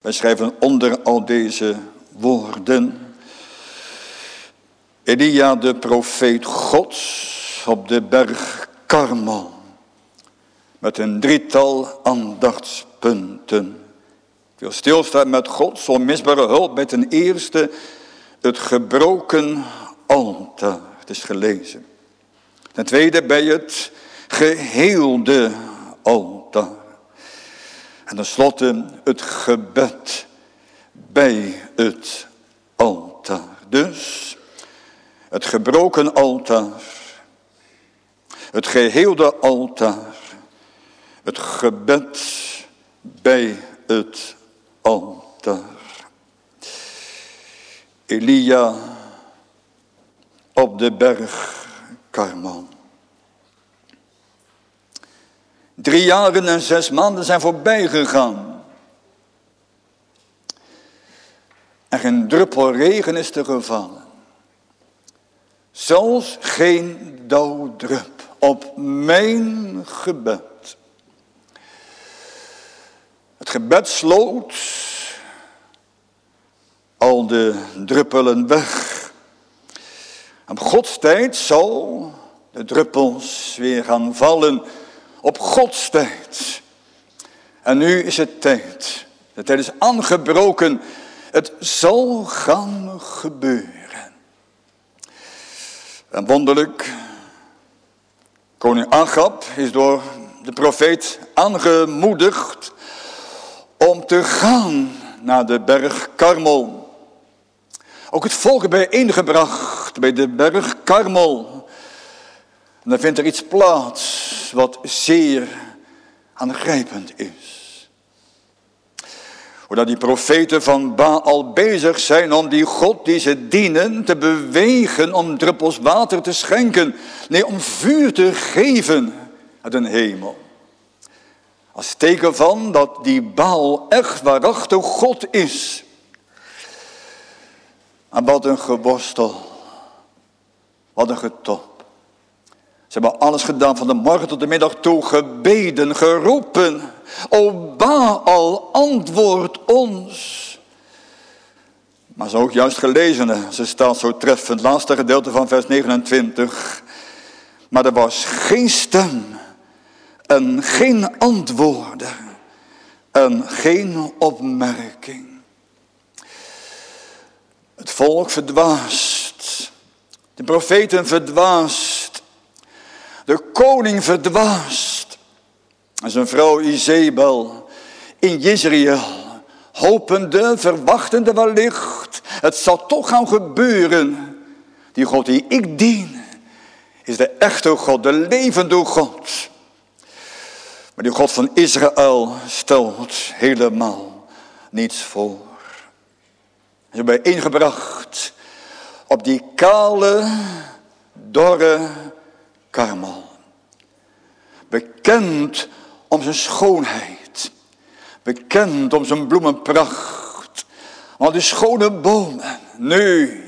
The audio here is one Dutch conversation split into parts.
Wij schrijven onder al deze woorden. Elia de profeet Gods op de berg Karmel. Met een drietal aandachtspunten. Ik wil stilstaan met Gods onmisbare hulp bij ten eerste het gebroken altaar. Het is gelezen. Ten tweede bij het geheelde altaar. En tenslotte het gebed bij het altaar. Dus het gebroken altaar, het geheelde altaar, het gebed bij het altaar. Elia op de berg Karman. Drie jaren en zes maanden zijn voorbij gegaan. En geen druppel regen is er gevallen. Zelfs geen dauwdrup op mijn gebed. Het gebed sloot al de druppelen weg. Op Gods tijd zal de druppels weer gaan vallen op Gods tijd. En nu is het tijd. De tijd is aangebroken. Het zal gaan gebeuren. En wonderlijk, koning Agab is door de profeet aangemoedigd om te gaan naar de berg Karmel. Ook het volk bijeengebracht bij de berg Karmel. En dan vindt er iets plaats wat zeer aangrijpend is. Hoe die profeten van Baal bezig zijn om die God die ze dienen te bewegen om druppels water te schenken. Nee, om vuur te geven uit een hemel. Als teken van dat die Baal echt waarachtig God is. En wat een geworstel. Wat een getop. Ze hebben alles gedaan van de morgen tot de middag toe, gebeden, geroepen. O Baal, antwoord ons. Maar zo ook juist gelezen, ze staat zo treffend, laatste gedeelte van vers 29. Maar er was geen stem en geen antwoorden en geen opmerking. Het volk verdwaast, de profeten verdwaast. De koning verdwaast. En zijn vrouw Izebel in Jezreel. Hopende, verwachtende wellicht. Het zal toch gaan gebeuren. Die God die ik dien. Is de echte God, de levende God. Maar die God van Israël stelt helemaal niets voor. Ze hebben ingebracht op die kale, dorre Karmel. Bekend om zijn schoonheid. Bekend om zijn bloemenpracht. Want die schone bomen. Nu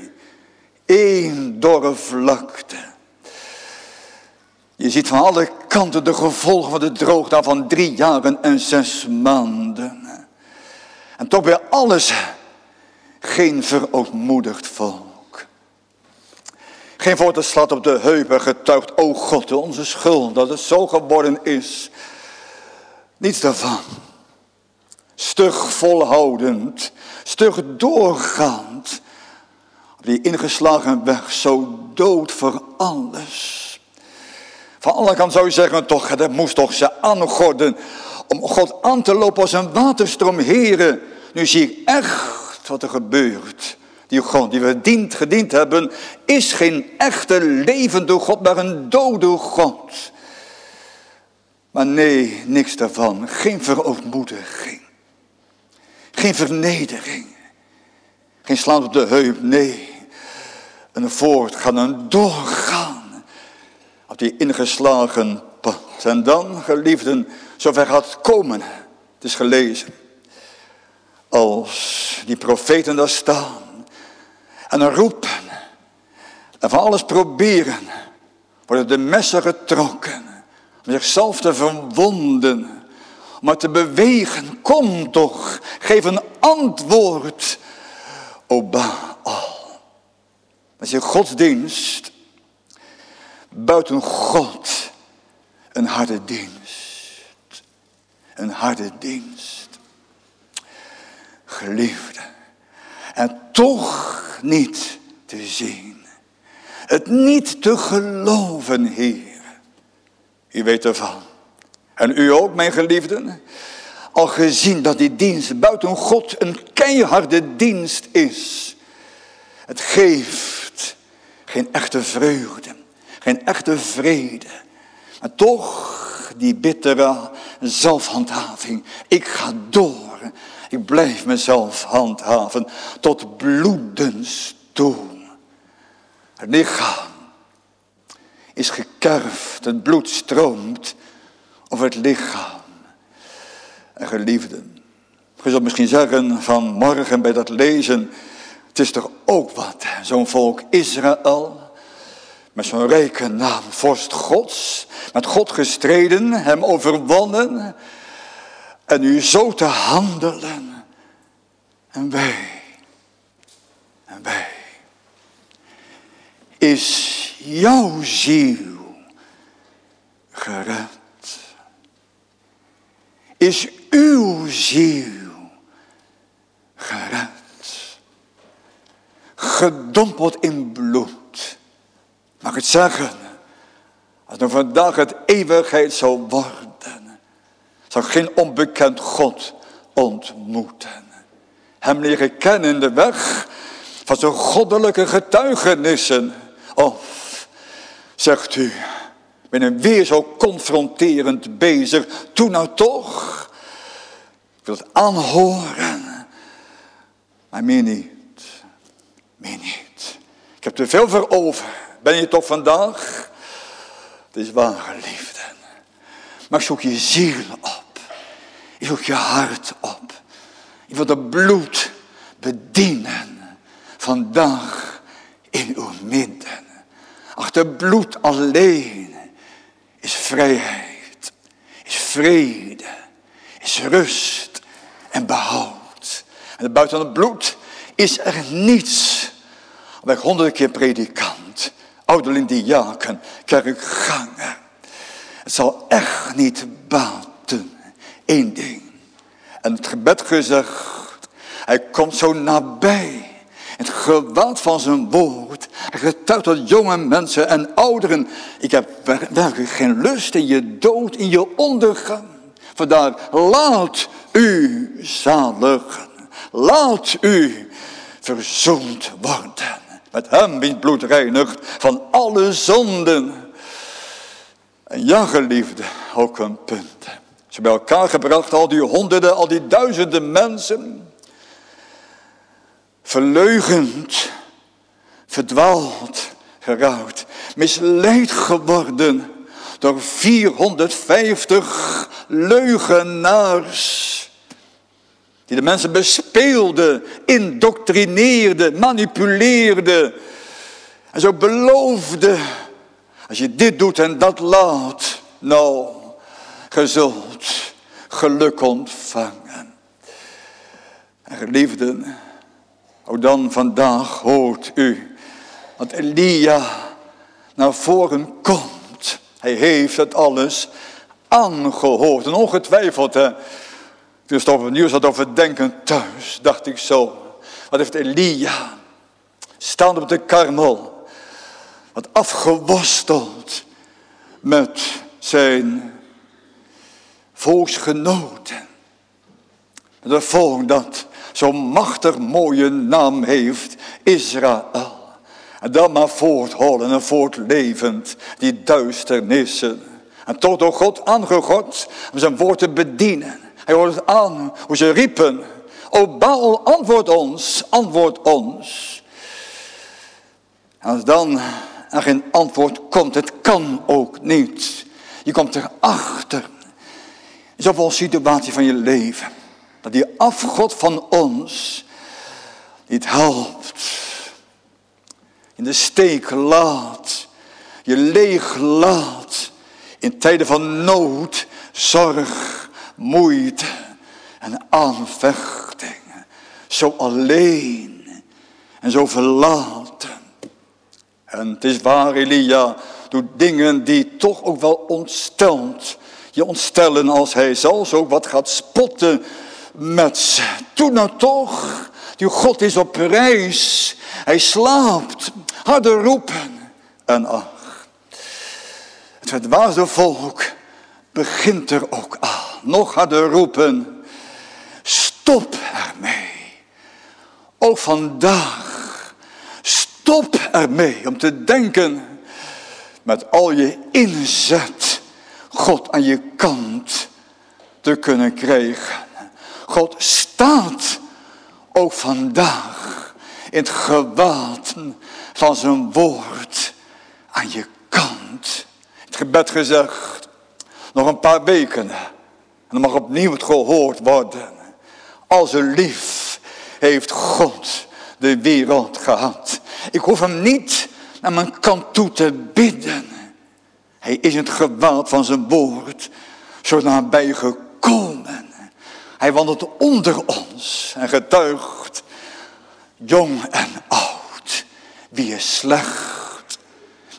één dorre vlakte. Je ziet van alle kanten de gevolgen van de droogte van drie jaren en zes maanden. En toch bij alles geen verootmoedigd volk. Geen woord slaat op de heupen getuigt, o God, onze schuld, dat het zo geworden is. Niets daarvan. Stug volhoudend, stug doorgaand. Die ingeslagen weg, zo dood voor alles. Van alle kanten zou je zeggen, toch, dat moest toch ze aangorden. Om God aan te lopen als een waterstroom, heren. Nu zie ik echt wat er gebeurt die God die we dient, gediend hebben, is geen echte levende God, maar een dode God. Maar nee, niks daarvan. Geen verootmoediging. Geen vernedering. Geen slaan op de heup, nee. Een voortgaan, een doorgaan. Op die ingeslagen pad. En dan, geliefden, zover gaat komen. Het is gelezen. Als die profeten daar staan en roepen. En van alles proberen. Worden de messen getrokken. Om zichzelf te verwonden. maar te bewegen. Kom toch, geef een antwoord, o Baal. Dat je godsdienst buiten God een harde dienst. Een harde dienst. Geliefde. En toch niet te zien. Het niet te geloven, Heer. U weet ervan. En u ook, mijn geliefden. Al gezien dat die dienst buiten God een keiharde dienst is. Het geeft geen echte vreugde. Geen echte vrede. Maar toch die bittere zelfhandhaving. Ik ga door. Ik blijf mezelf handhaven tot bloedens toe. Het lichaam is gekerfd, het bloed stroomt over het lichaam. En geliefden, je zult misschien zeggen van morgen bij dat lezen, het is toch ook wat, zo'n volk Israël, met zo'n rijke naam, vorst Gods, met God gestreden, hem overwonnen, en nu zo te handelen. En wij, en wij, is jouw ziel gered? Is uw ziel gered? Gedompeld in bloed. Mag ik het zeggen? Als er vandaag het eeuwigheid zou worden, zou geen onbekend God ontmoeten. Hem leren kennen in de weg van zijn goddelijke getuigenissen. Of, zegt u, ben weer zo confronterend bezig. Toen nou toch. Ik wil het aanhoren. Maar meer niet. Meer niet. Ik heb er veel voor over. Ben je toch vandaag? Het is waar, geliefden. Maar zoek je ziel op. Zoek je hart op. Je wilt het bloed bedienen. Vandaag in uw midden. Achter bloed alleen is vrijheid, is vrede, is rust en behoud. En buiten het bloed is er niets. Weg honderden keer predikant, ouderling diaken, kerkganger. Het zal echt niet baten. Eén ding. En het gebed gezegd, hij komt zo nabij. Het geweld van zijn woord. Hij getuigt tot jonge mensen en ouderen. Ik heb werkelijk geen lust in je dood, in je ondergang. Vandaar, laat u zaligen. Laat u verzoend worden. Met hem wie bloed reinigt van alle zonden. En ja, geliefde, ook een punt. Ze bij elkaar gebracht, al die honderden, al die duizenden mensen verleugend, verdwaald, gerouwd, misleid geworden door 450 leugenaars. Die de mensen bespeelden, indoctrineerden, manipuleerden. En zo beloofden, als je dit doet en dat laat, nou, ge zult geluk ontvangen. En geliefden, ook dan vandaag hoort u dat Elia naar voren komt. Hij heeft het alles aangehoord. En ongetwijfeld, hè, toen het over nieuws had over denken thuis, dacht ik zo. Wat heeft Elia, staande op de karmel, wat afgewosteld met zijn volksgenoten. Het volk dat zo'n machtig mooie naam heeft, Israël. En dan maar voortholen en voortlevend, die duisternissen. En tot door God aangegod om zijn woord te bedienen. Hij hoort het aan hoe ze riepen. O Baal, antwoord ons, antwoord ons. En als dan er geen antwoord komt, het kan ook niet. Je komt erachter. Zoveel situatie van je leven. Dat die afgod van ons niet helpt. In de steek laat. Je leeg laat. In tijden van nood, zorg, moeite en aanvechting. Zo alleen en zo verlaten. En het is waar, Elia doet dingen die toch ook wel ontsteld je ontstellen als hij zelfs ook wat gaat spotten met. Toen nou toch, die God is op reis, hij slaapt, harder roepen en ach. Het verdwaasde volk begint er ook aan, nog harder roepen, stop ermee. Ook vandaag, stop ermee om te denken met al je inzet God aan je kant te kunnen krijgen. God staat ook vandaag in het gewaad van zijn woord aan je kant. Het gebed gezegd, nog een paar weken en dan mag opnieuw het gehoord worden. Als een lief heeft God de wereld gehad. Ik hoef hem niet naar mijn kant toe te bidden. Hij is het gewaad van zijn woord zo nabij gekomen. Hij wandelt onder ons en getuigt, jong en oud. Wie is slecht?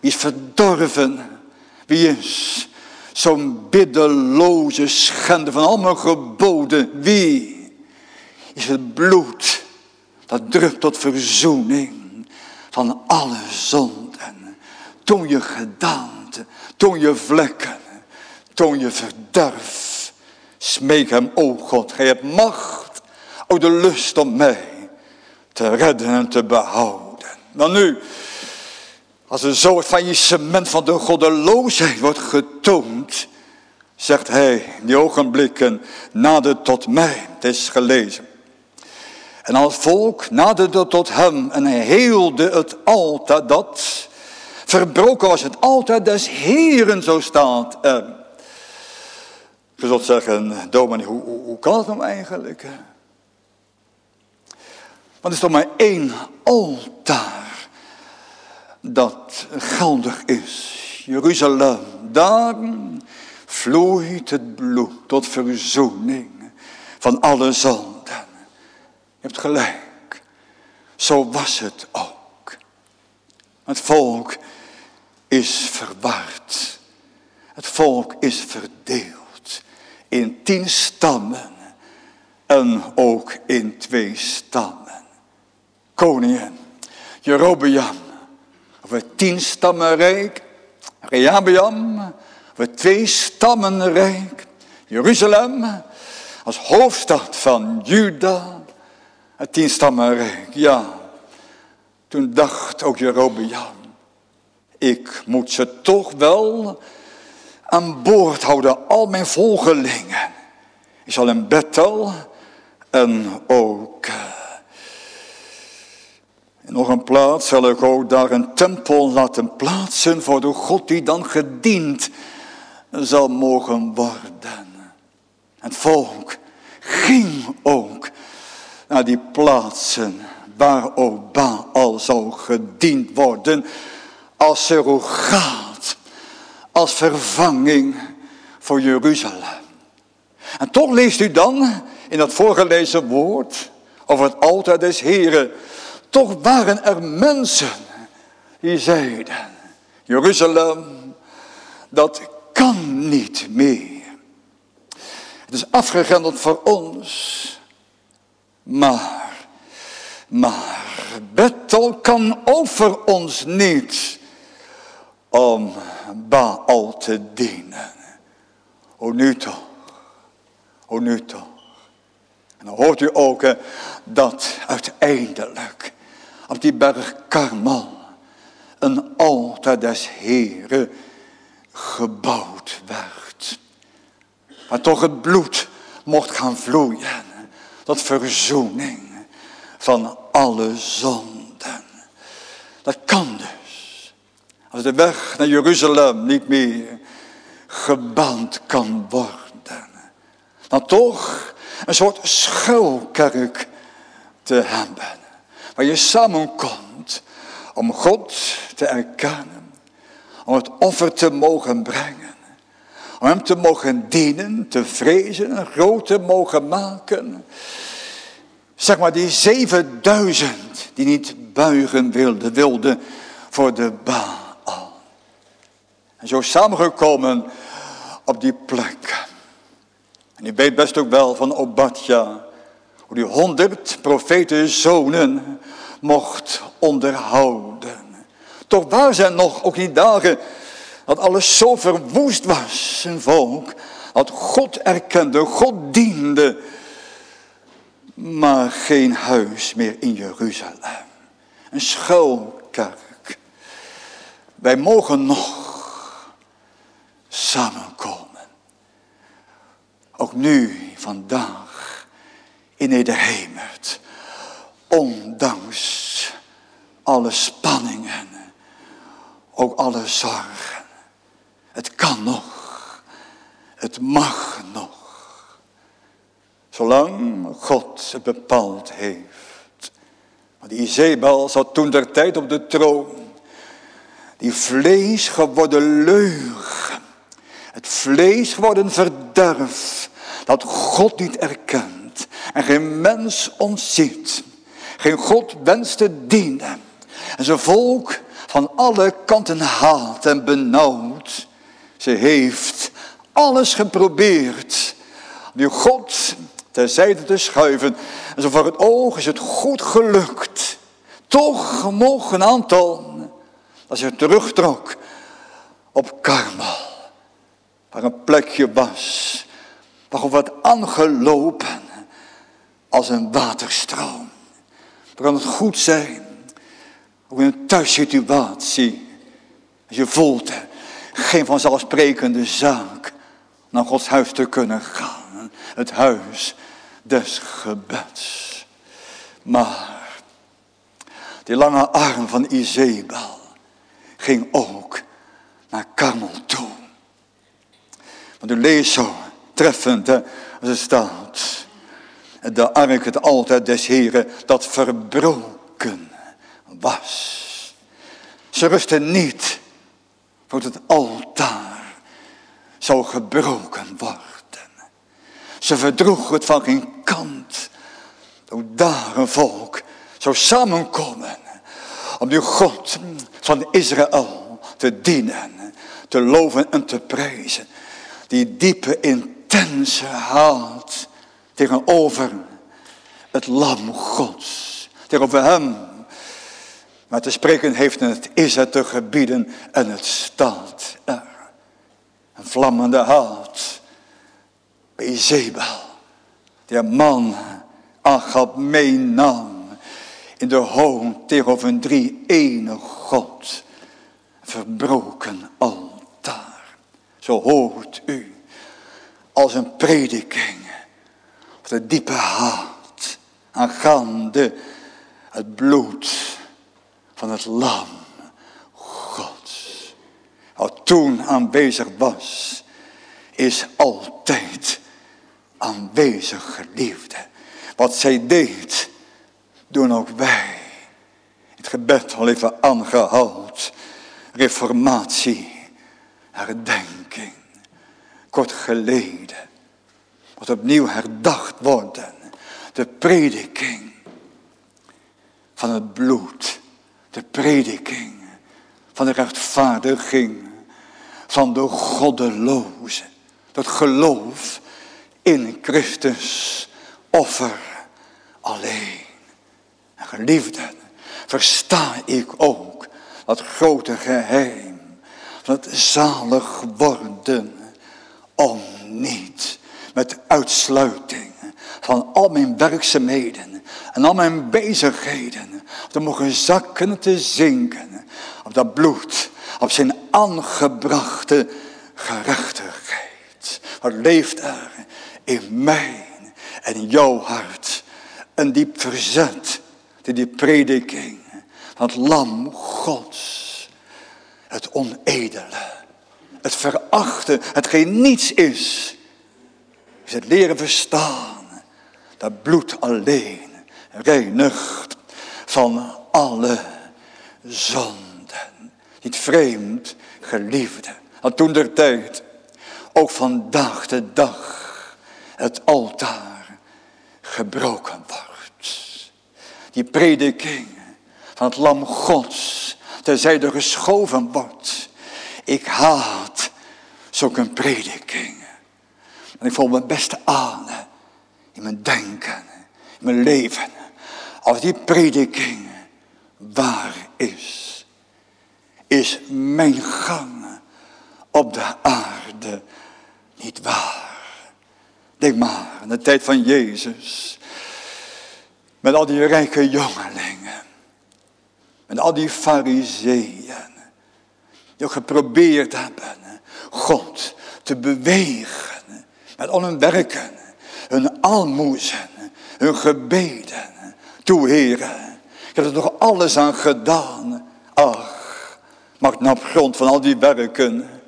Wie is verdorven? Wie is zo'n biddeloze schende van al mijn geboden? Wie is het bloed dat drupt tot verzoening van alle zonden? Toen je gedaan toon je vlekken, toon je verderf. Smeek hem, o God, gij hebt macht, o de lust om mij te redden en te behouden. Dan nu, als een soort faillissement van de goddeloosheid wordt getoond, zegt hij, die ogenblikken, nader tot mij. Het is gelezen. En als volk naderde tot hem en heelde het altaar dat Verbroken was het altijd des Heren, zo staat er. Je zult zeggen, dominee, hoe, hoe, kan het nou eigenlijk? Want er is toch maar één altaar dat geldig is. Jeruzalem, daar vloeit het bloed tot verzoening van alle zonden. Hebt gelijk, zo was het ook. Het volk is verward. Het volk is verdeeld in tien stammen en ook in twee stammen. Koningen, Jerobeam, over tien stammen rijk, Rehabeam, over twee stammen rijk, Jeruzalem als hoofdstad van Juda, het tien stammen rijk, ja. Toen dacht ook Jerobeam, ik moet ze toch wel aan boord houden, al mijn volgelingen. Ik zal in Bethel en ook eh, in nog een plaats zal ik ook daar een tempel laten plaatsen voor de God die dan gediend zal mogen worden. Het volk ging ook naar die plaatsen waar ook Baal zou gediend worden als surrogaat, als vervanging voor Jeruzalem. En toch leest u dan in dat voorgelezen woord over het altaar des Heren, toch waren er mensen die zeiden, Jeruzalem, dat kan niet meer. Het is afgegrendeld voor ons, maar, maar, Bethel kan over ons niet om Baal te dienen. O nu toch, o nu toch. En dan hoort u ook dat uiteindelijk op die berg Karmel een altaar des Heren gebouwd werd. Maar toch het bloed mocht gaan vloeien. Tot verzoening van alle zonden. Dat kan dus. Als de weg naar Jeruzalem niet meer geband kan worden. Dan toch een soort schuilkerk te hebben. Waar je samenkomt om God te erkennen. Om het offer te mogen brengen. Om hem te mogen dienen, te vrezen en groot te mogen maken. Zeg maar die 7000 die niet buigen wilden, wilden voor de Baal. En zo samengekomen op die plek. En u weet best ook wel van Obadja, hoe die honderd profeten zonen mocht onderhouden. Toch waren zijn nog ook die dagen dat alles zo verwoest was, zijn volk. Dat God erkende, God diende, maar geen huis meer in Jeruzalem. Een schuilkerk. Wij mogen nog samenkomen. Ook nu, vandaag, in Nederhemert. Ondanks alle spanningen, ook alle zorgen. Het kan nog, het mag nog. Zolang God het bepaald heeft. Want die Izebel zat toen der tijd op de troon. Die vlees geworden leugen. Het vlees geworden verderf. Dat God niet erkent. En geen mens ontziet. Geen God wenst te dienen. En zijn volk van alle kanten haat en benauwd. Ze heeft alles geprobeerd. Nu God terzijde te schuiven. En zo voor het oog is het goed gelukt. Toch mocht een aantal, als je terugtrok op Karmel, waar een plekje was, waar wat aangelopen als een waterstroom. Dan kan het goed zijn, ook in een thuissituatie, als je voelt, geen vanzelfsprekende zaak, naar Gods huis te kunnen gaan. Het huis des gebeds. Maar die lange arm van Izebel ging ook naar Karmel toe. Want u leest zo treffend, hè, als het staat. De ark het altijd des Heren dat verbroken was. Ze rusten niet het altaar zou gebroken worden. Ze verdroeg het van geen kant. Ook daar een volk zou samenkomen. Om die God van Israël te dienen. Te loven en te prijzen. Die diepe intense haat tegenover het lam Gods. Tegenover hem. Maar te spreken heeft het is het te gebieden en het staat er. Een vlammende haat bij Zebel. Die man Agab meenam in de hoon tegenover een drie ene God. Verbroken altaar. Zo hoort u als een prediking of de diepe haat aangaande het bloed van het lam Gods. Wat toen aanwezig was, is altijd aanwezig, geliefde. Wat zij deed, doen ook wij. Het gebed al even aangehaald. Reformatie, herdenking. Kort geleden. Wat opnieuw herdacht worden. De prediking van het bloed. De prediking van de rechtvaardiging van de goddeloze. Dat geloof in Christus offer alleen. En geliefden, versta ik ook dat grote geheim van het zalig worden om niet met uitsluiting van al mijn werkzaamheden en al mijn bezigheden te mogen zakken te zinken op dat bloed, op zijn aangebrachte gerechtigheid. Wat leeft er in mij en in jouw hart een diep verzet tegen die prediking van het lam Gods. Het onedele, het verachten, hetgeen niets is, is het leren verstaan dat bloed alleen reinigt van alle zonden. Niet vreemd, geliefde. Want toen der tijd ook vandaag de dag het altaar gebroken wordt. Die prediking van het lam gods terzijde geschoven wordt. Ik haat zulke prediking. En ik voel me best aan in mijn denken, in mijn leven. Als die prediking waar is, is mijn gang op de aarde niet waar. Denk maar aan de tijd van Jezus. Met al die rijke jongelingen. Met al die fariseeën. Die geprobeerd hebben God te bewegen. Met al hun werken. Hun almoezen. Hun gebeden. Toe heren. Ik heb er toch alles aan gedaan. Ach, mag ik nou op grond van al die werken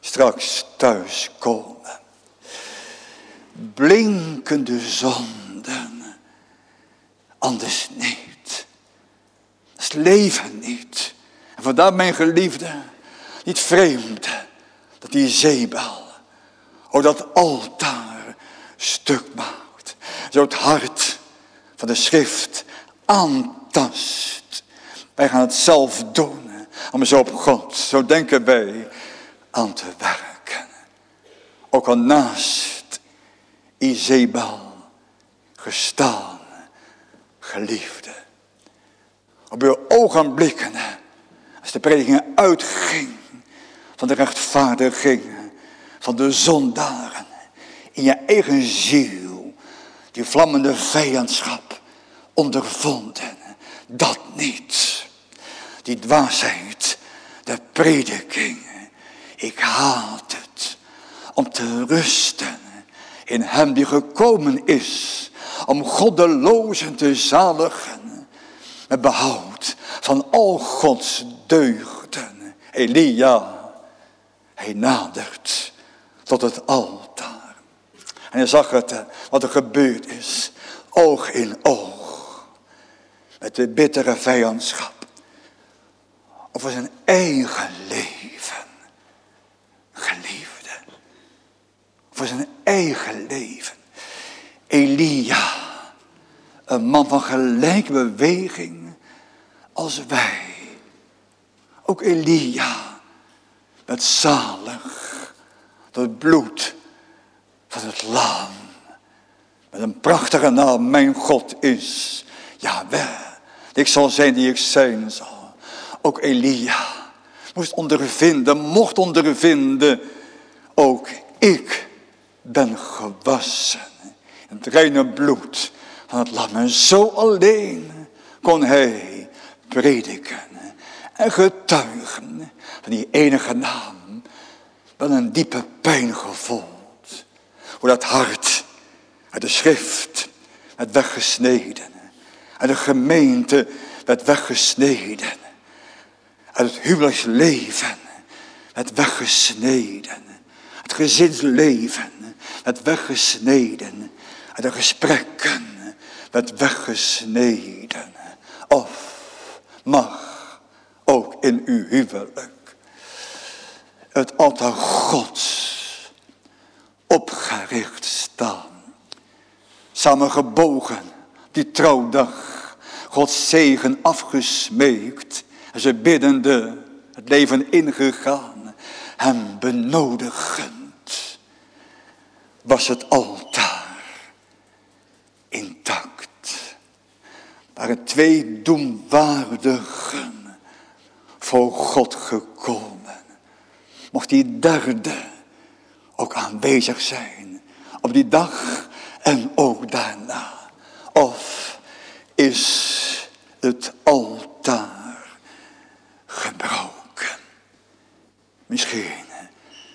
straks thuis komen. Blinkende zonden. Anders niet. Dat is leven niet. En vandaar mijn geliefde, niet vreemd, dat die zeebel, ook dat altaar stuk maakt. Zo het hart van de schrift aantast. Wij gaan het zelf doen, om zo op God, zo denken wij, aan te werken. Ook al naast Izebel gestaan, geliefde. Op uw ogenblikken, als de prediking uitging van de rechtvaardiging van de zondaren in je eigen ziel, die vlammende vijandschap ondervonden. Dat niet. Die dwaasheid, de prediking ik haat het om te rusten in hem die gekomen is om goddelozen te zaligen met behoud van al Gods deugden. Elia, hij nadert tot het altaar. En hij zag het, wat er gebeurd is, oog in oog, met de bittere vijandschap over zijn eigen leven geliefde. Voor zijn eigen leven. Elia, een man van gelijke beweging als wij. Ook Elia, met zalig het bloed van het lam. Met een prachtige naam, mijn God is Yahweh. Ik zal zijn die ik zijn zal. Ook Elia moest ondervinden, mocht ondervinden. Ook ik ben gewassen in het reine bloed van het lam. En zo alleen kon hij prediken en getuigen van die enige naam. Wel een diepe pijn gevoeld. Hoe dat hart uit de schrift werd weggesneden. En de gemeente werd weggesneden uit het huwelijksleven werd weggesneden. Het gezinsleven werd weggesneden. Uit de gesprekken werd weggesneden. Of mag ook in uw huwelijk het altaar Gods opgericht staan. Samen gebogen, die trouwdag, Gods zegen afgesmeekt en ze biddende het leven ingegaan, hem benodigend, was het altaar intact. Waren twee doemwaardigen voor God gekomen. Mocht die derde ook aanwezig zijn op die dag en ook daarna. Of is het altaar gebroken. Misschien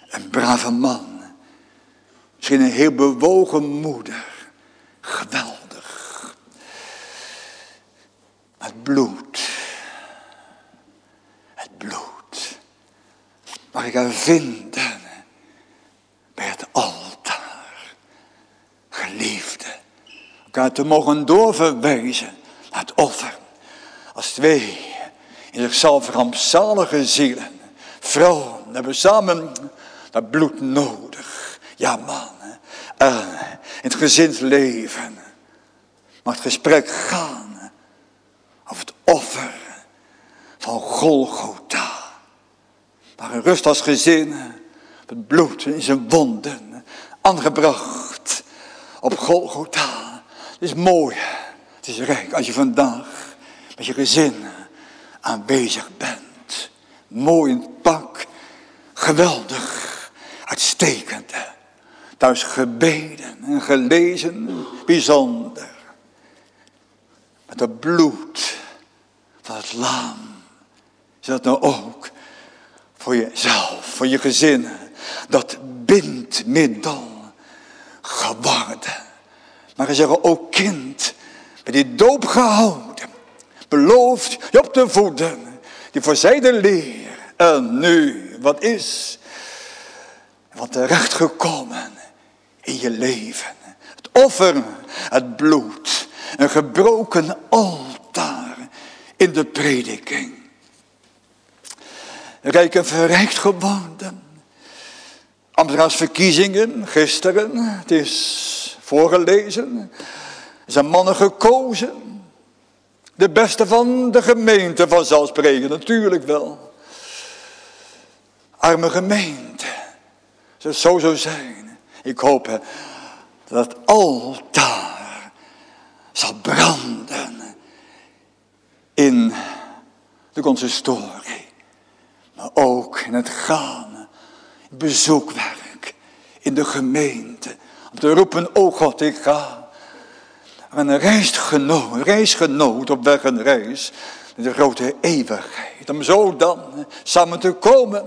een brave man. Misschien een heel bewogen moeder. Geweldig. Het bloed. Het bloed. Mag ik haar vinden bij het altaar. Geliefde. Te mogen doorverwijzen naar het offer. Als twee in zichzelf rampzalige zielen. Vrouwen hebben samen dat bloed nodig. Ja man, en in het gezinsleven mag het gesprek gaan over het offer van Golgotha. Maar een rust als gezin, het bloed in zijn wonden, aangebracht op Golgotha. Het is mooi, het is rijk als je vandaag met je gezin aanwezig bent. Mooi in het pak, geweldig, uitstekend. Thuis gebeden en gelezen, bijzonder. Met het bloed van het lam. Is dat nou ook voor jezelf, voor je gezin, dat bindmiddel Maar we zeggen ook kind, met die doop gehouden, beloofd je op te voeden, die voor zij de leer. En nu, wat is, wat terecht gekomen in je leven. Het offer, het bloed, een gebroken altaar in de prediking. Rijk en verrijkt geworden. verkiezingen gisteren, het is voorgelezen. Zijn mannen gekozen. De beste van de gemeente vanzelfsprekend, natuurlijk wel. Arme gemeente. Zou zo zo zijn. Ik hoop dat het altaar zal branden in de consistorie. Maar ook in het gaan, bezoekwerk, in de gemeente. Te roepen, oh God, ik ga. En een reisgenoot, reisgenoot op weg een reis. De grote eeuwigheid. Om zo dan samen te komen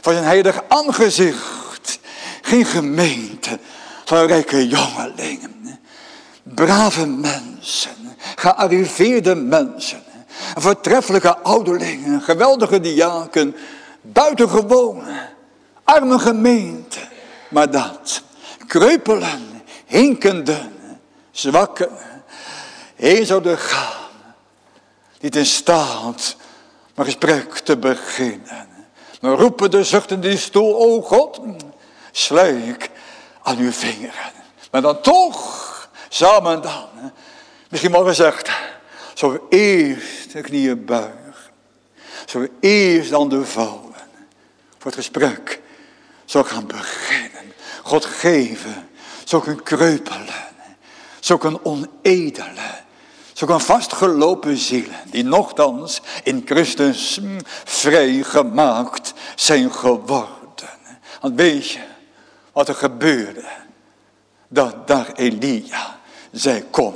voor zijn heilig aangezicht. Geen gemeente van rijke jongelingen. Brave mensen. Gearriveerde mensen. Voortreffelijke ouderlingen. Geweldige diaken. Buitengewoon. Arme gemeente. Maar dat. Kreupelen. Hinkenden. Zwakken. Heen zouden gaan. Niet in staat. Maar gesprek te beginnen. Maar roepen de zuchten die stoel. O God. Slijk aan uw vingeren. Maar dan toch. Samen dan. Misschien wel gezegd. Zo we eerst de knieën buigen. Zo we eerst dan de vouwen. Voor het gesprek zou gaan beginnen. God geven. Zou een kreupelen. Zou een onedele. Zou een vastgelopen zielen. Die nogthans in Christus vrijgemaakt zijn geworden. Want weet je wat er gebeurde? Dat daar Elia zei kom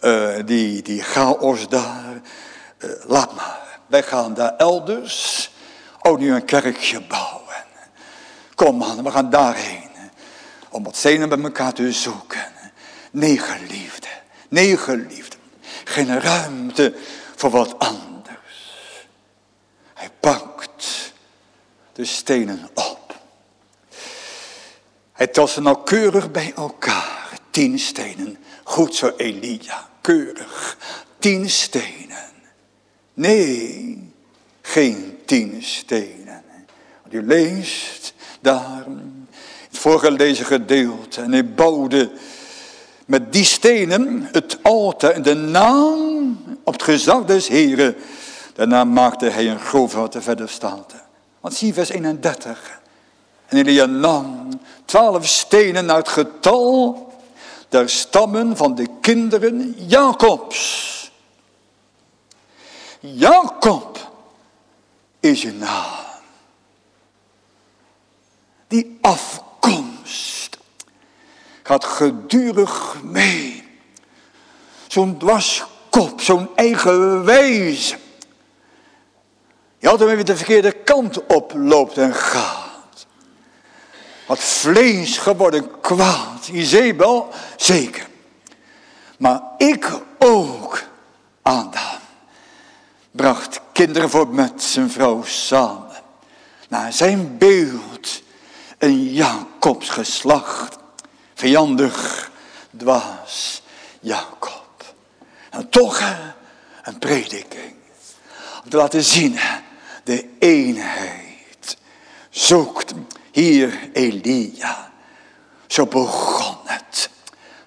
uh, die, die chaos daar, uh, laat maar. Wij gaan daar elders ook nu een kerkje bouwen. Kom man, we gaan daarheen. Om wat zenen bij elkaar te zoeken. Nee geliefde, nee geliefde. Geen ruimte voor wat anders. Hij pakt de stenen op. Hij telt ze nauwkeurig bij elkaar. Tien stenen. Goed zo Elia keurig. Tien stenen. Nee, geen tien stenen. Want u leest daar voorgelezen gedeelte. En hij bouwde met die stenen het altaar en de naam op het gezag des Heren. Daarna maakte hij een grove wat er verder staat. Want zie vers 31. En Elia nam twaalf stenen naar het getal der stammen van de kinderen Jacobs. Jacob is je naam. Die afkomst gaat gedurig mee. Zo'n dwarskop, zo'n eigen wijze. Je altijd weer de verkeerde kant op loopt en gaat. Wat vlees geworden kwaad. Izebel, zeker. Maar ik ook, Adam, bracht kinderen voor met zijn vrouw samen. Naar zijn beeld een Jacobs geslacht. Vijandig, dwaas Jacob. En toch een prediking. Om te laten zien, de eenheid zoekt Hier Elia. Zo begon het.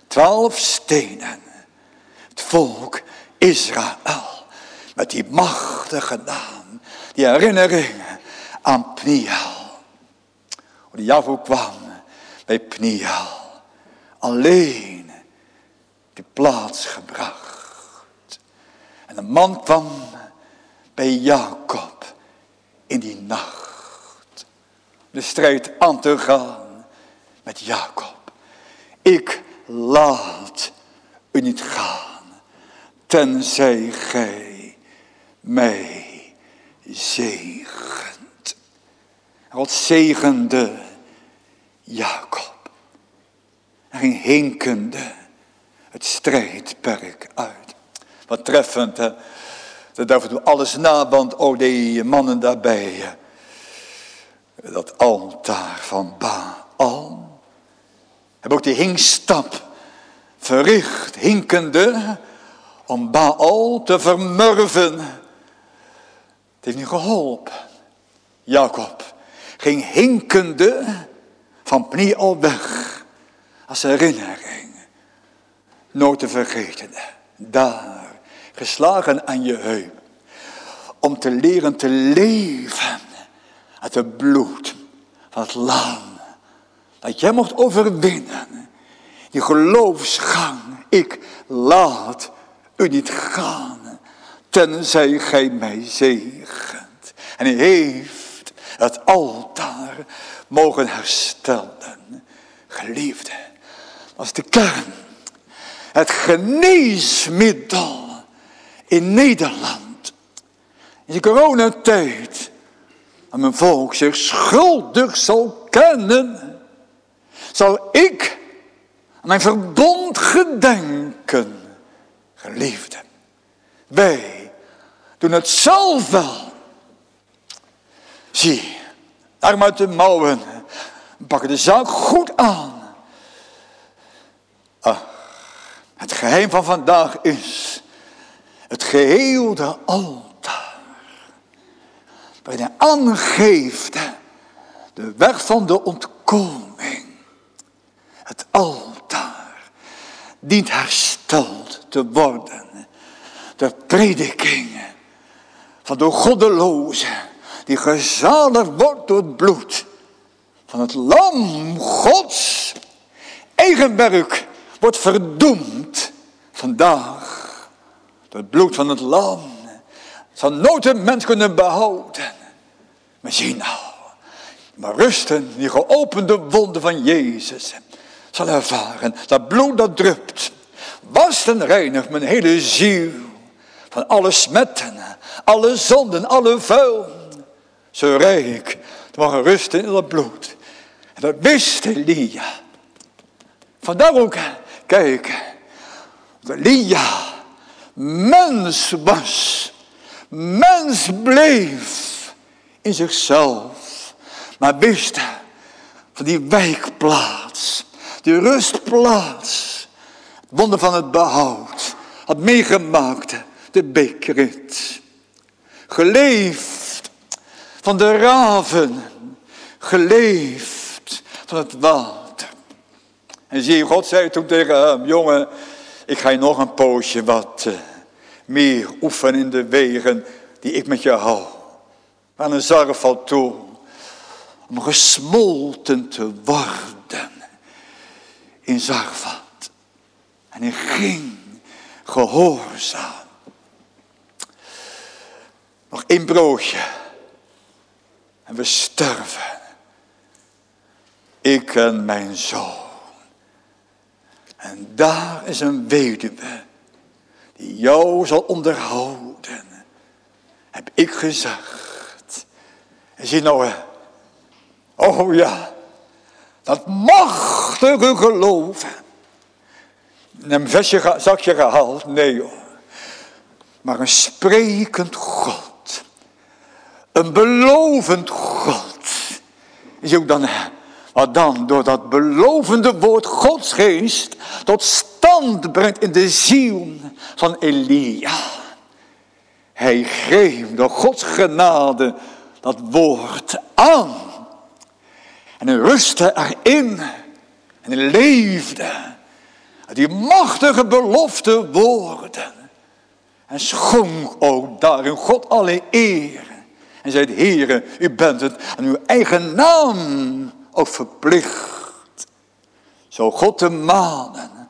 Twaalf stenen. Het volk Israël. Met die machtige naam. Die herinnering aan Pniel. De Javo kwam bij Pniel. Alleen die plaats gebracht. En de man kwam bij Jacob in die nacht. De strijd aan te gaan met Jacob. Ik laat u niet gaan, tenzij gij mij zegent. God zegende Jacob. Hij ging hinkende het strijdperk uit. Wat treffend, hè? Dat daarvoor alles na, want oh, die mannen daarbij. Dat altaar van Baal. Hebben ook die hinkstap verricht, hinkende, om Baal te vermurven. Het heeft niet geholpen. Jacob ging hinkende van Pniel weg als herinnering. Nooit te vergeten. Daar, geslagen aan je heup. Om te leren te leven uit het bloed van het lam. Dat jij mocht overwinnen. Je geloofsgang. Ik laat u niet gaan. Tenzij gij mij zegent. En heeft het altaar mogen herstellen. Geliefde. Dat is de kern. Het geneesmiddel in Nederland. In de coronatijd. En mijn volk zich schuldig zal kennen. Zal ik mijn verbond gedenken. Geliefde. Wij doen het zelf wel. Zie, arm uit de mouwen. Pakken de zaak goed aan. Ah, het geheim van vandaag is het geheelde altaar. Waarin hij aangeeft de weg van de ontkoming. Het altaar dient hersteld te worden. De prediking van de goddeloze die gezaligd wordt door het bloed van het lam gods. Eigen werk wordt verdoemd vandaag. Door het bloed van het lam. Zal nooit een mens kunnen behouden. Maar zie nou. Maar rusten die geopende wonden van Jezus. Zal ervaren. Dat bloed dat drupt. Was en reinigt mijn hele ziel. Van alle smetten. Alle zonden. Alle vuil. Zo rijk. te mogen rusten in dat bloed. En dat wist Elia. Vandaar ook Kijk, Elia mens was, mens bleef in zichzelf, maar wist van die wijkplaats, die rustplaats, het wonder van het behoud, had meegemaakt de bekerit. Geleefd van de raven, geleefd van het water. En zie God zei toen tegen hem, jongen, ik ga je nog een poosje wat uh, meer oefenen in de wegen die ik met je hou. Aan een zarf valt toe om gesmolten te worden in Zarvat. En hij ging gehoorzaam. Nog één broodje. En we sterven. Ik en mijn zoon. En daar is een weduwe die jou zal onderhouden. Heb ik gezegd. En zie nou, oh ja, dat machtige geloven. Een vestje, zakje gehaald, nee hoor. Maar een sprekend God. Een belovend God. Is ook dan wat dan door dat belovende woord Gods geest tot stand brengt in de ziel van Elia. Hij greep door Gods genade dat woord aan. En hij rustte erin. En leefde. Die machtige belofte woorden. En schonk ook daarin God alle eer. En zei, Heere, u bent het aan uw eigen naam ook verplicht. Zo God te manen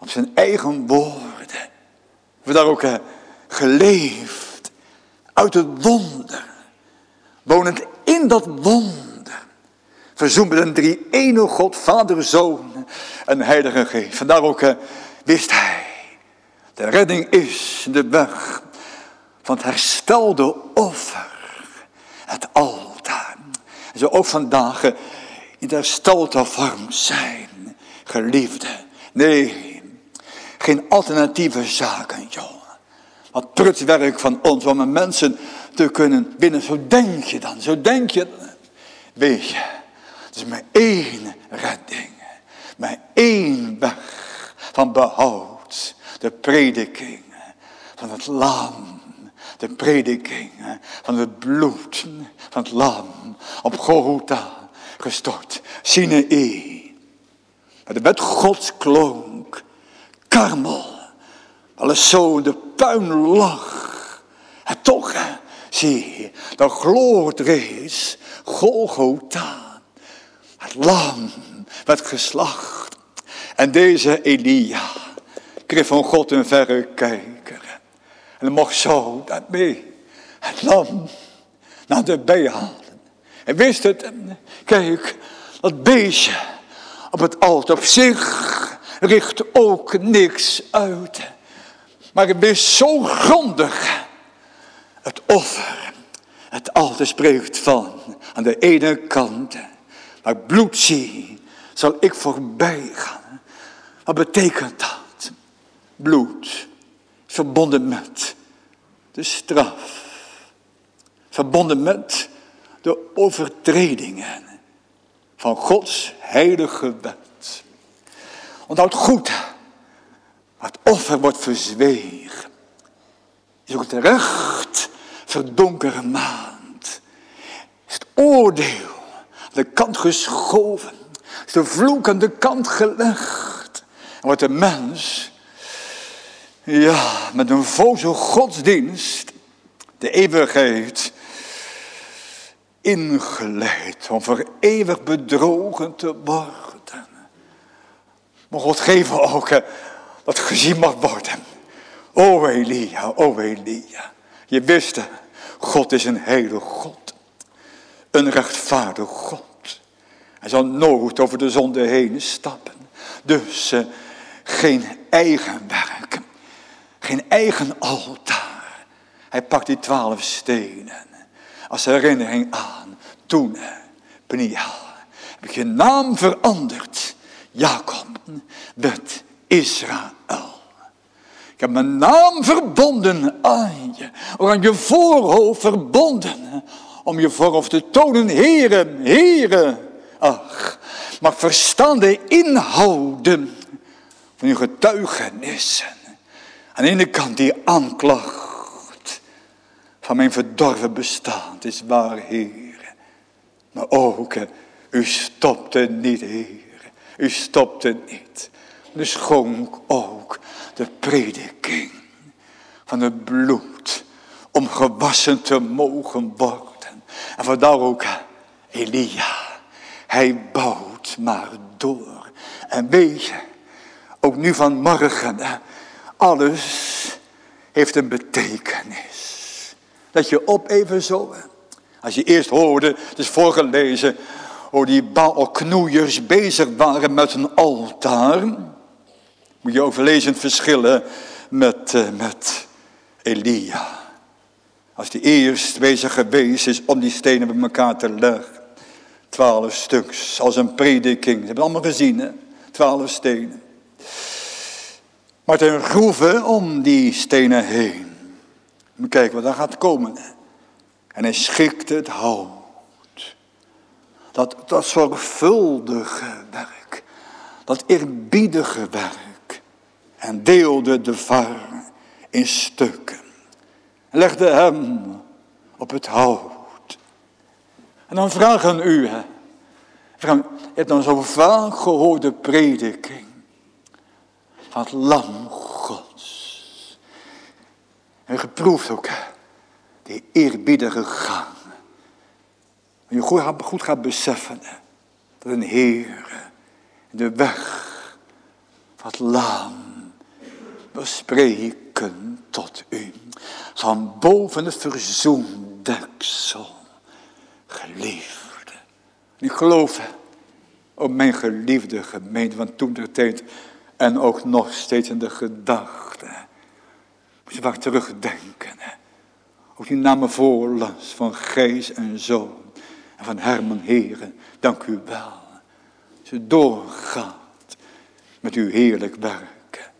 op zijn eigen woorden. We daar ook geleefd uit het wonder. Wonend in dat wonder. Verzoend met een drie ene God, Vader, Zoon en Heilige Geest. Vandaar ook wist hij. De redding is de weg van het herstelde offer. Het altaar. Zo ook vandaag in de herstelde vorm zijn. Geliefde. Nee, geen alternatieve zaken, joh. Wat prutwerk van ons om mensen te kunnen binnen. Zo denk je dan, zo denk je. Weet je, het is maar één redding. Maar één weg van behoud. De prediking van het lam. De prediking van het bloed van het lam. Op Golgotha gestort. Sinai. De wet Gods klonk. Karmel. Alles zo in de puin lag. En toch, zie, dan gloort reeds Golgotha. Het lam werd geslacht. En deze Elia kreeg van God een verrekijker. En mocht zo dat mee het lam naar de bij halen. En wist het, kijk, dat beestje op het altaar op zich richt ook niks uit. Maar het is zo grondig. Het offer. Het altaar spreekt van aan de ene kant. Maar bloed zie, zal ik voorbij gaan. Wat betekent dat? Bloed. Verbonden met de straf. Verbonden met de overtredingen van Gods heilige wet. Onthoud goed, het offer wordt verzwegen. Is ook terecht verdonkere maand. Is het oordeel aan de kant geschoven. Is de vloek aan de kant gelegd. En wordt de mens, ja, met een voze godsdienst, de eeuwigheid, ingeleid om voor eeuwig bedrogen te worden. Maar God geven ook dat gezien mag worden. O Elia, o Elia. Je wist God is een heilige God. Een rechtvaardig God. Hij zal nooit over de zonde heen stappen. Dus uh, geen eigen werk. Geen eigen altaar. Hij pakt die twaalf stenen. Als herinnering aan toen, Peniel, heb je naam veranderd. Jacob werd Israël. Ik heb mijn naam verbonden aan je. Aan je voorhoofd verbonden. Om je voorhoofd te tonen, heren, heren. Ach, maar verstaan de inhouden van je getuigenissen. Aan de ene kant die aanklacht van mijn verdorven bestaan. Is waar, Heer. Maar ook, u stopte niet, Heer. U stopte niet. Dus schonk ook de prediking van het bloed om gewassen te mogen worden. En vandaar ook Elia. Hij bouwt maar door. En weet je, ook nu van morgen, alles heeft een betekenis. Dat je op even zo, als je eerst hoorde, het is voorgelezen, hoe die baalknoeiers bezig waren met een altaar. Moet je overlezen verschillen met, uh, met Elia. Als die eerst bezig geweest is om die stenen bij elkaar te leggen. Twaalf stuks, als een prediking. Ze hebben het allemaal gezien, hè? Twaalf stenen. Maar ten groeven om die stenen heen. Moet kijken wat daar gaat komen. En hij schikte het hout. Dat, dat zorgvuldige werk. Dat eerbiedige werk en deelde de var in stukken. En legde hem op het hout. En dan vragen u, Je hebt dan zo vaak gehoord de prediking van het lam gods. En geproefd ook, die eerbiedige gang. Je goed gaat beseffen dat een Heer de weg van het lam bespreken tot u. Van boven het verzoendeksel, geliefde. ik geloof op mijn geliefde gemeente van toen de tijd en ook nog steeds in de gedachte. Moet je vaak terugdenken. Ook die namen voorlas van Gees en Zoon en van Herman Heren. Dank u wel. Ze doorgaat met uw heerlijk werk.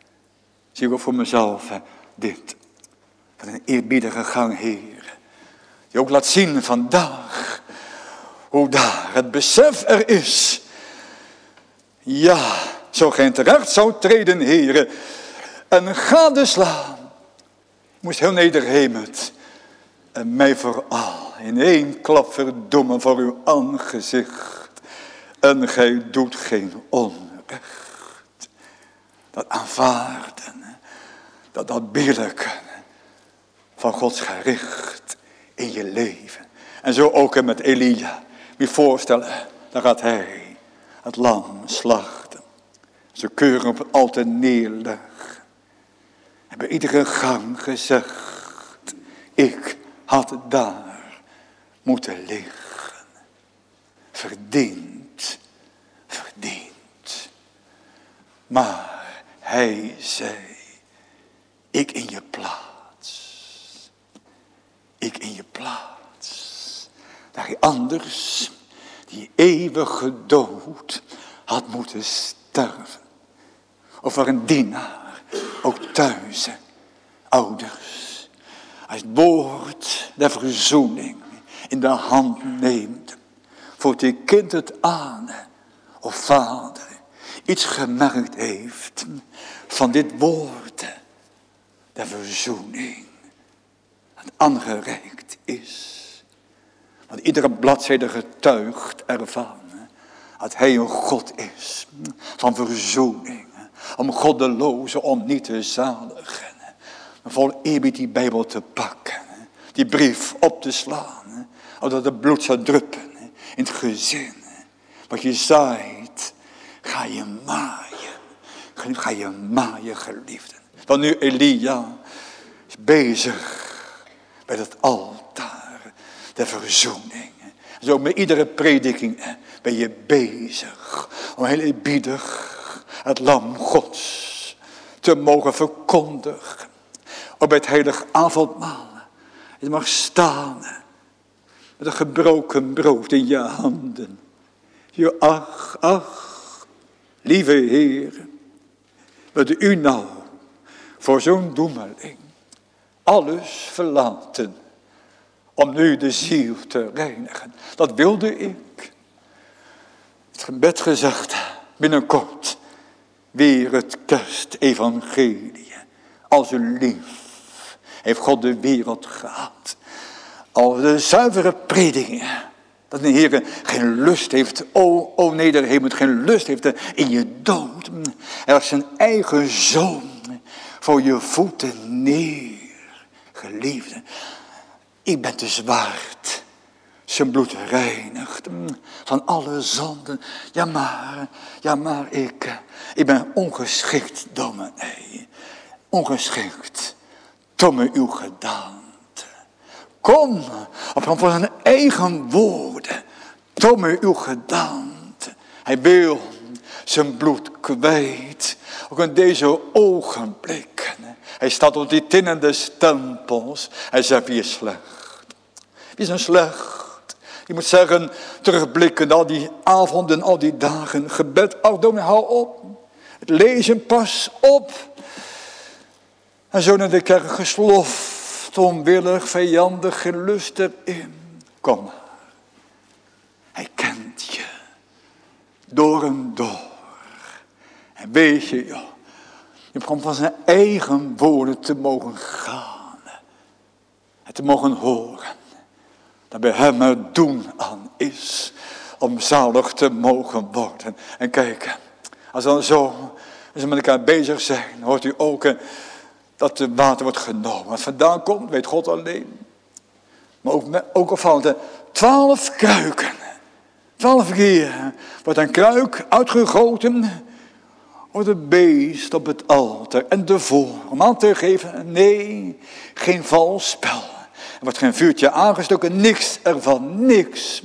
Zie ik ook voor mezelf dit. Wat een eerbiedige gang, Heer. Die ook laat zien vandaag hoe daar het besef er is. Ja, zo geen terecht zou treden, heren. En gadeslaan. Moest heel nederhemend. En mij vooral in één klap verdoemen voor uw aangezicht. En gij doet geen onrecht. Dat aanvaarden. Dat dat billijken. Van Gods gericht in je leven. En zo ook met Elia. Wie voorstellen, dan gaat hij het lam slachten. Ze keuren op het altaar neerleggen. En bij iedere gang gezegd, ik had daar moeten liggen. Verdiend, verdiend. Maar hij zei, ik in je plaats. Ik in je plaats. Dat hij anders die eeuwige dood had moeten sterven. Of waar een dienaar, ook thuis, ouders, als het woord der verzoening in de hand neemt. Voor die kind het aan, of vader, iets gemerkt heeft van dit woord der verzoening. Dat aangereikt is. Want iedere bladzijde getuigt ervan dat hij een God is van verzoening. Om goddelozen om niet te zaligen. Vol eerbied die Bijbel te pakken. Die brief op te slaan. Omdat het bloed zou druppen in het gezin. Wat je zaait, ga je maaien. Ga je maaien, geliefden. Want nu Elia is bezig bij het altaar de verzoening. Zo met iedere prediking ben je bezig om heel eerbiedig het lam gods te mogen verkondigen. Op het heilig avondmaal. Je mag staan met een gebroken brood in je handen. Je ach, ach, lieve Heer, wat u nou voor zo'n doemeling alles verlaten om nu de ziel te reinigen. Dat wilde ik. Het gebed gezegd, binnenkort weer het kerstevangelie. Als een lief heeft God de wereld gehad. Als de zuivere predikingen. Dat de Heer geen lust heeft, oh, oh nee, de Heer geen lust heeft in je dood. Hij heeft zijn eigen zoon voor je voeten neer, geliefde. Ik ben te zwart. Zijn bloed reinigt van alle zonden. Ja maar, ja maar ik, ik ben ongeschikt, dominee. Ongeschikt. Tomme uw gedaante. Kom, op van zijn eigen woorden. Tomme uw gedaante. Hij wil zijn bloed kwijt. Ook in deze ogenblikken. Hij staat op die tinnende stempels. Hij zegt, wie is slecht? Wie is een slecht? Je moet zeggen, terugblikken al die avonden, al die dagen. Gebed, ach dominee, hou op. Het lezen, pas op. En zo naar de kerk gesloft, onwillig, vijandig, geen lust erin. Kom maar. Hij kent je. Door en door. En weet je, joh. Je begon van zijn eigen woorden te mogen gaan. En te mogen horen. Dat bij hem doen aan is. om zalig te mogen worden. En kijk, als dan zo, als we met elkaar bezig zijn, hoort u ook eh, dat het water wordt genomen. Wat vandaan komt, weet God alleen. Maar ook, ook opvallend, twaalf kruiken. Twaalf keer wordt een kruik uitgegoten wordt het beest op het altaar en de om aan te geven, nee, geen vals spel. Er wordt geen vuurtje aangestoken, niks ervan, niks.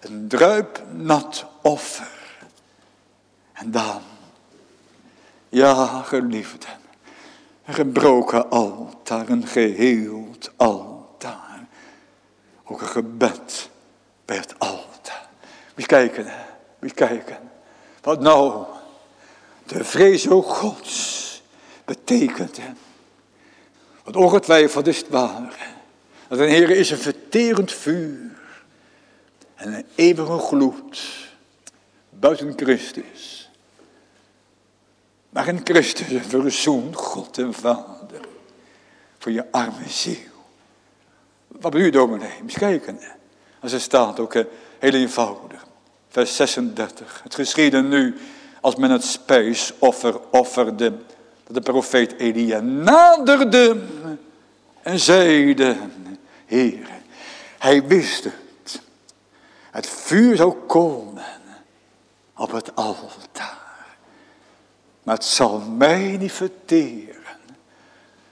Een druipnat offer. En dan, ja, geliefden, een gebroken altaar, een geheeld altaar. Ook een gebed bij het altaar. Moet kijken, moet kijken. Wat nou de vrees ook Gods betekent, hè, wat ongetwijfeld is het waar, dat een Heer is een verterend vuur en een eeuwige gloed buiten Christus. Maar in Christus verzoen God en Vader voor je arme ziel. Wat bedoel je dominee? Eens kijken. Als er staat ook heel eenvoudig. Vers 36. Het geschiedde nu als men het spijsoffer offerde. Dat de profeet Elia naderde en zeide, Heer, hij wist het. Het vuur zou komen op het altaar. Maar het zal mij niet verteren.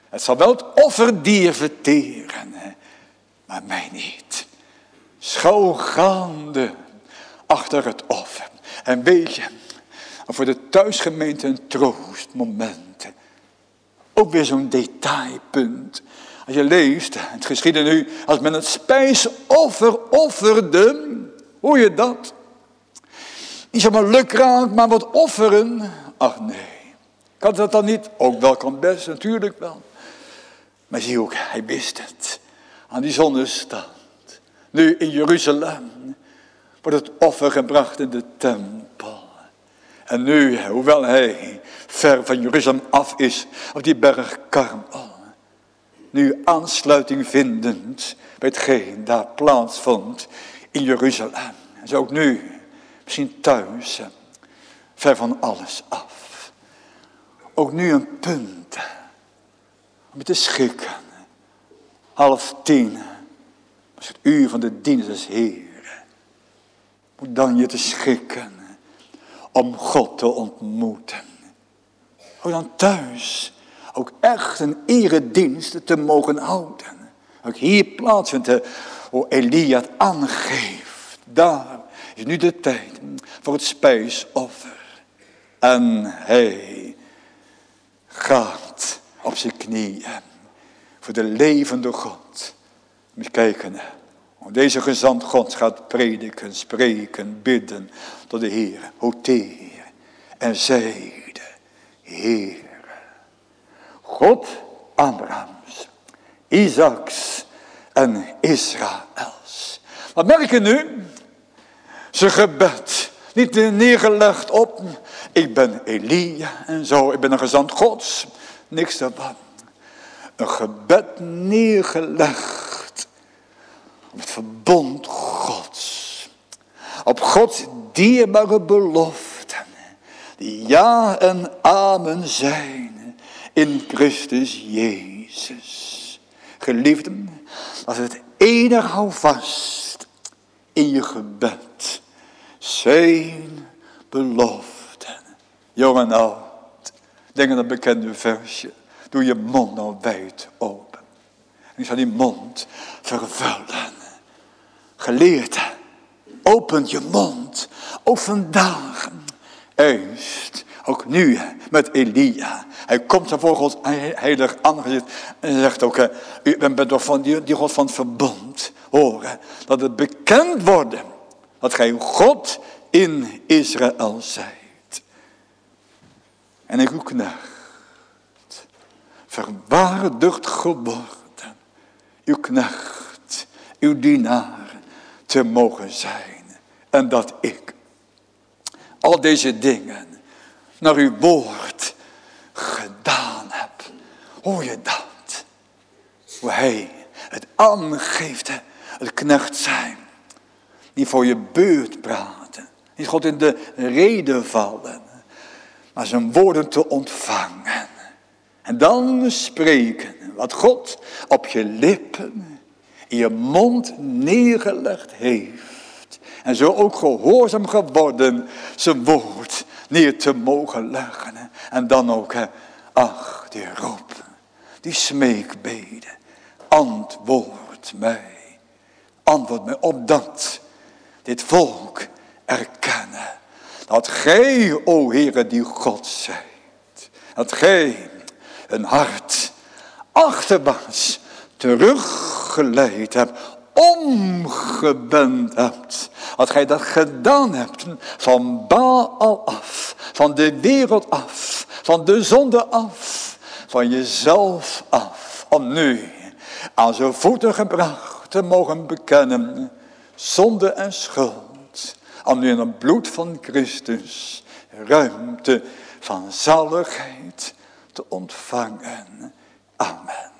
Het zal wel het offerdier verteren, maar mij niet. Schouw gaande achter het offer. En weet je, voor de thuisgemeente een troostmoment. Ook weer zo'n detailpunt. Als je leest, het geschiedde nu, als men het spijsoffer offerde, hoor je dat? Niet zomaar lukraak, maar wat offeren. Ach nee, kan dat dan niet? Ook wel, kan best, natuurlijk wel. Maar zie ook, hij wist het. Aan die zonnestand. Nu in Jeruzalem wordt het offer gebracht in de tempel. En nu, hoewel hij ver van Jeruzalem af is, op die berg Karmel, nu aansluiting vindend bij hetgeen daar plaatsvond in Jeruzalem. En zo ook nu, misschien thuis, ver van alles af. Ook nu een punt om te schikken. Half tien, was het uur van de dienst des Heeren. Moet dan je te schikken om God te ontmoeten. Ook dan thuis ook echt een eredienst te mogen houden. Ook hier plaatsvindt hoe Elia aangeeft. Daar is nu de tijd voor het spijsoffer. En hij gaat op zijn knieën voor de levende God. Moet kijken deze gezant God gaat prediken, spreken, bidden tot de Heer. Hoteer en zeide, Heer, God Abrahams, Isaacs en Israëls. Wat merk je nu? Zijn gebed, niet neergelegd op, ik ben Elia en zo, ik ben een gezant Gods. Niks daarvan. Een gebed neergelegd op het verbond Gods. Op Gods dierbare beloften. Die ja en amen zijn in Christus Jezus. Geliefden, als het enige hou vast in je gebed. Zijn beloften. Jong en oud. Denk aan dat bekende versje. Doe je mond nou wijd open. En ik zal die mond vervullen geleerd. Opent je mond. Ook vandaag. Eerst. Ook nu met Elia. Hij komt voor Gods heilig aangezicht. En zegt ook. U bent toch van die, God van verbond. Horen. Dat het bekend wordt. Dat gij God in Israël zijt. En ik uw knecht. Verwaardigd geworden. Uw knecht. Uw dienaar te mogen zijn. En dat ik al deze dingen naar uw woord gedaan heb. Hoor je dat? Hoe hij het aangeeft, het knecht zijn. Niet voor je beurt praten. Niet God in de reden vallen. Maar zijn woorden te ontvangen. En dan spreken wat God op je lippen, in je mond neergelegd heeft. En zo ook gehoorzaam geworden zijn woord neer te mogen leggen. En dan ook, ach, die roep, die smeekbeden. Antwoord mij. Antwoord mij op dat dit volk erkennen. Dat gij, o Heere, die God zijt. Dat gij een hart achterwaarts teruggeleid hebt, omgebend hebt. Als gij dat gedaan hebt, van Baal af, van de wereld af, van de zonde af, van jezelf af, om nu aan zijn voeten gebracht te mogen bekennen, zonde en schuld, om nu in het bloed van Christus ruimte van zaligheid te ontvangen. Amen.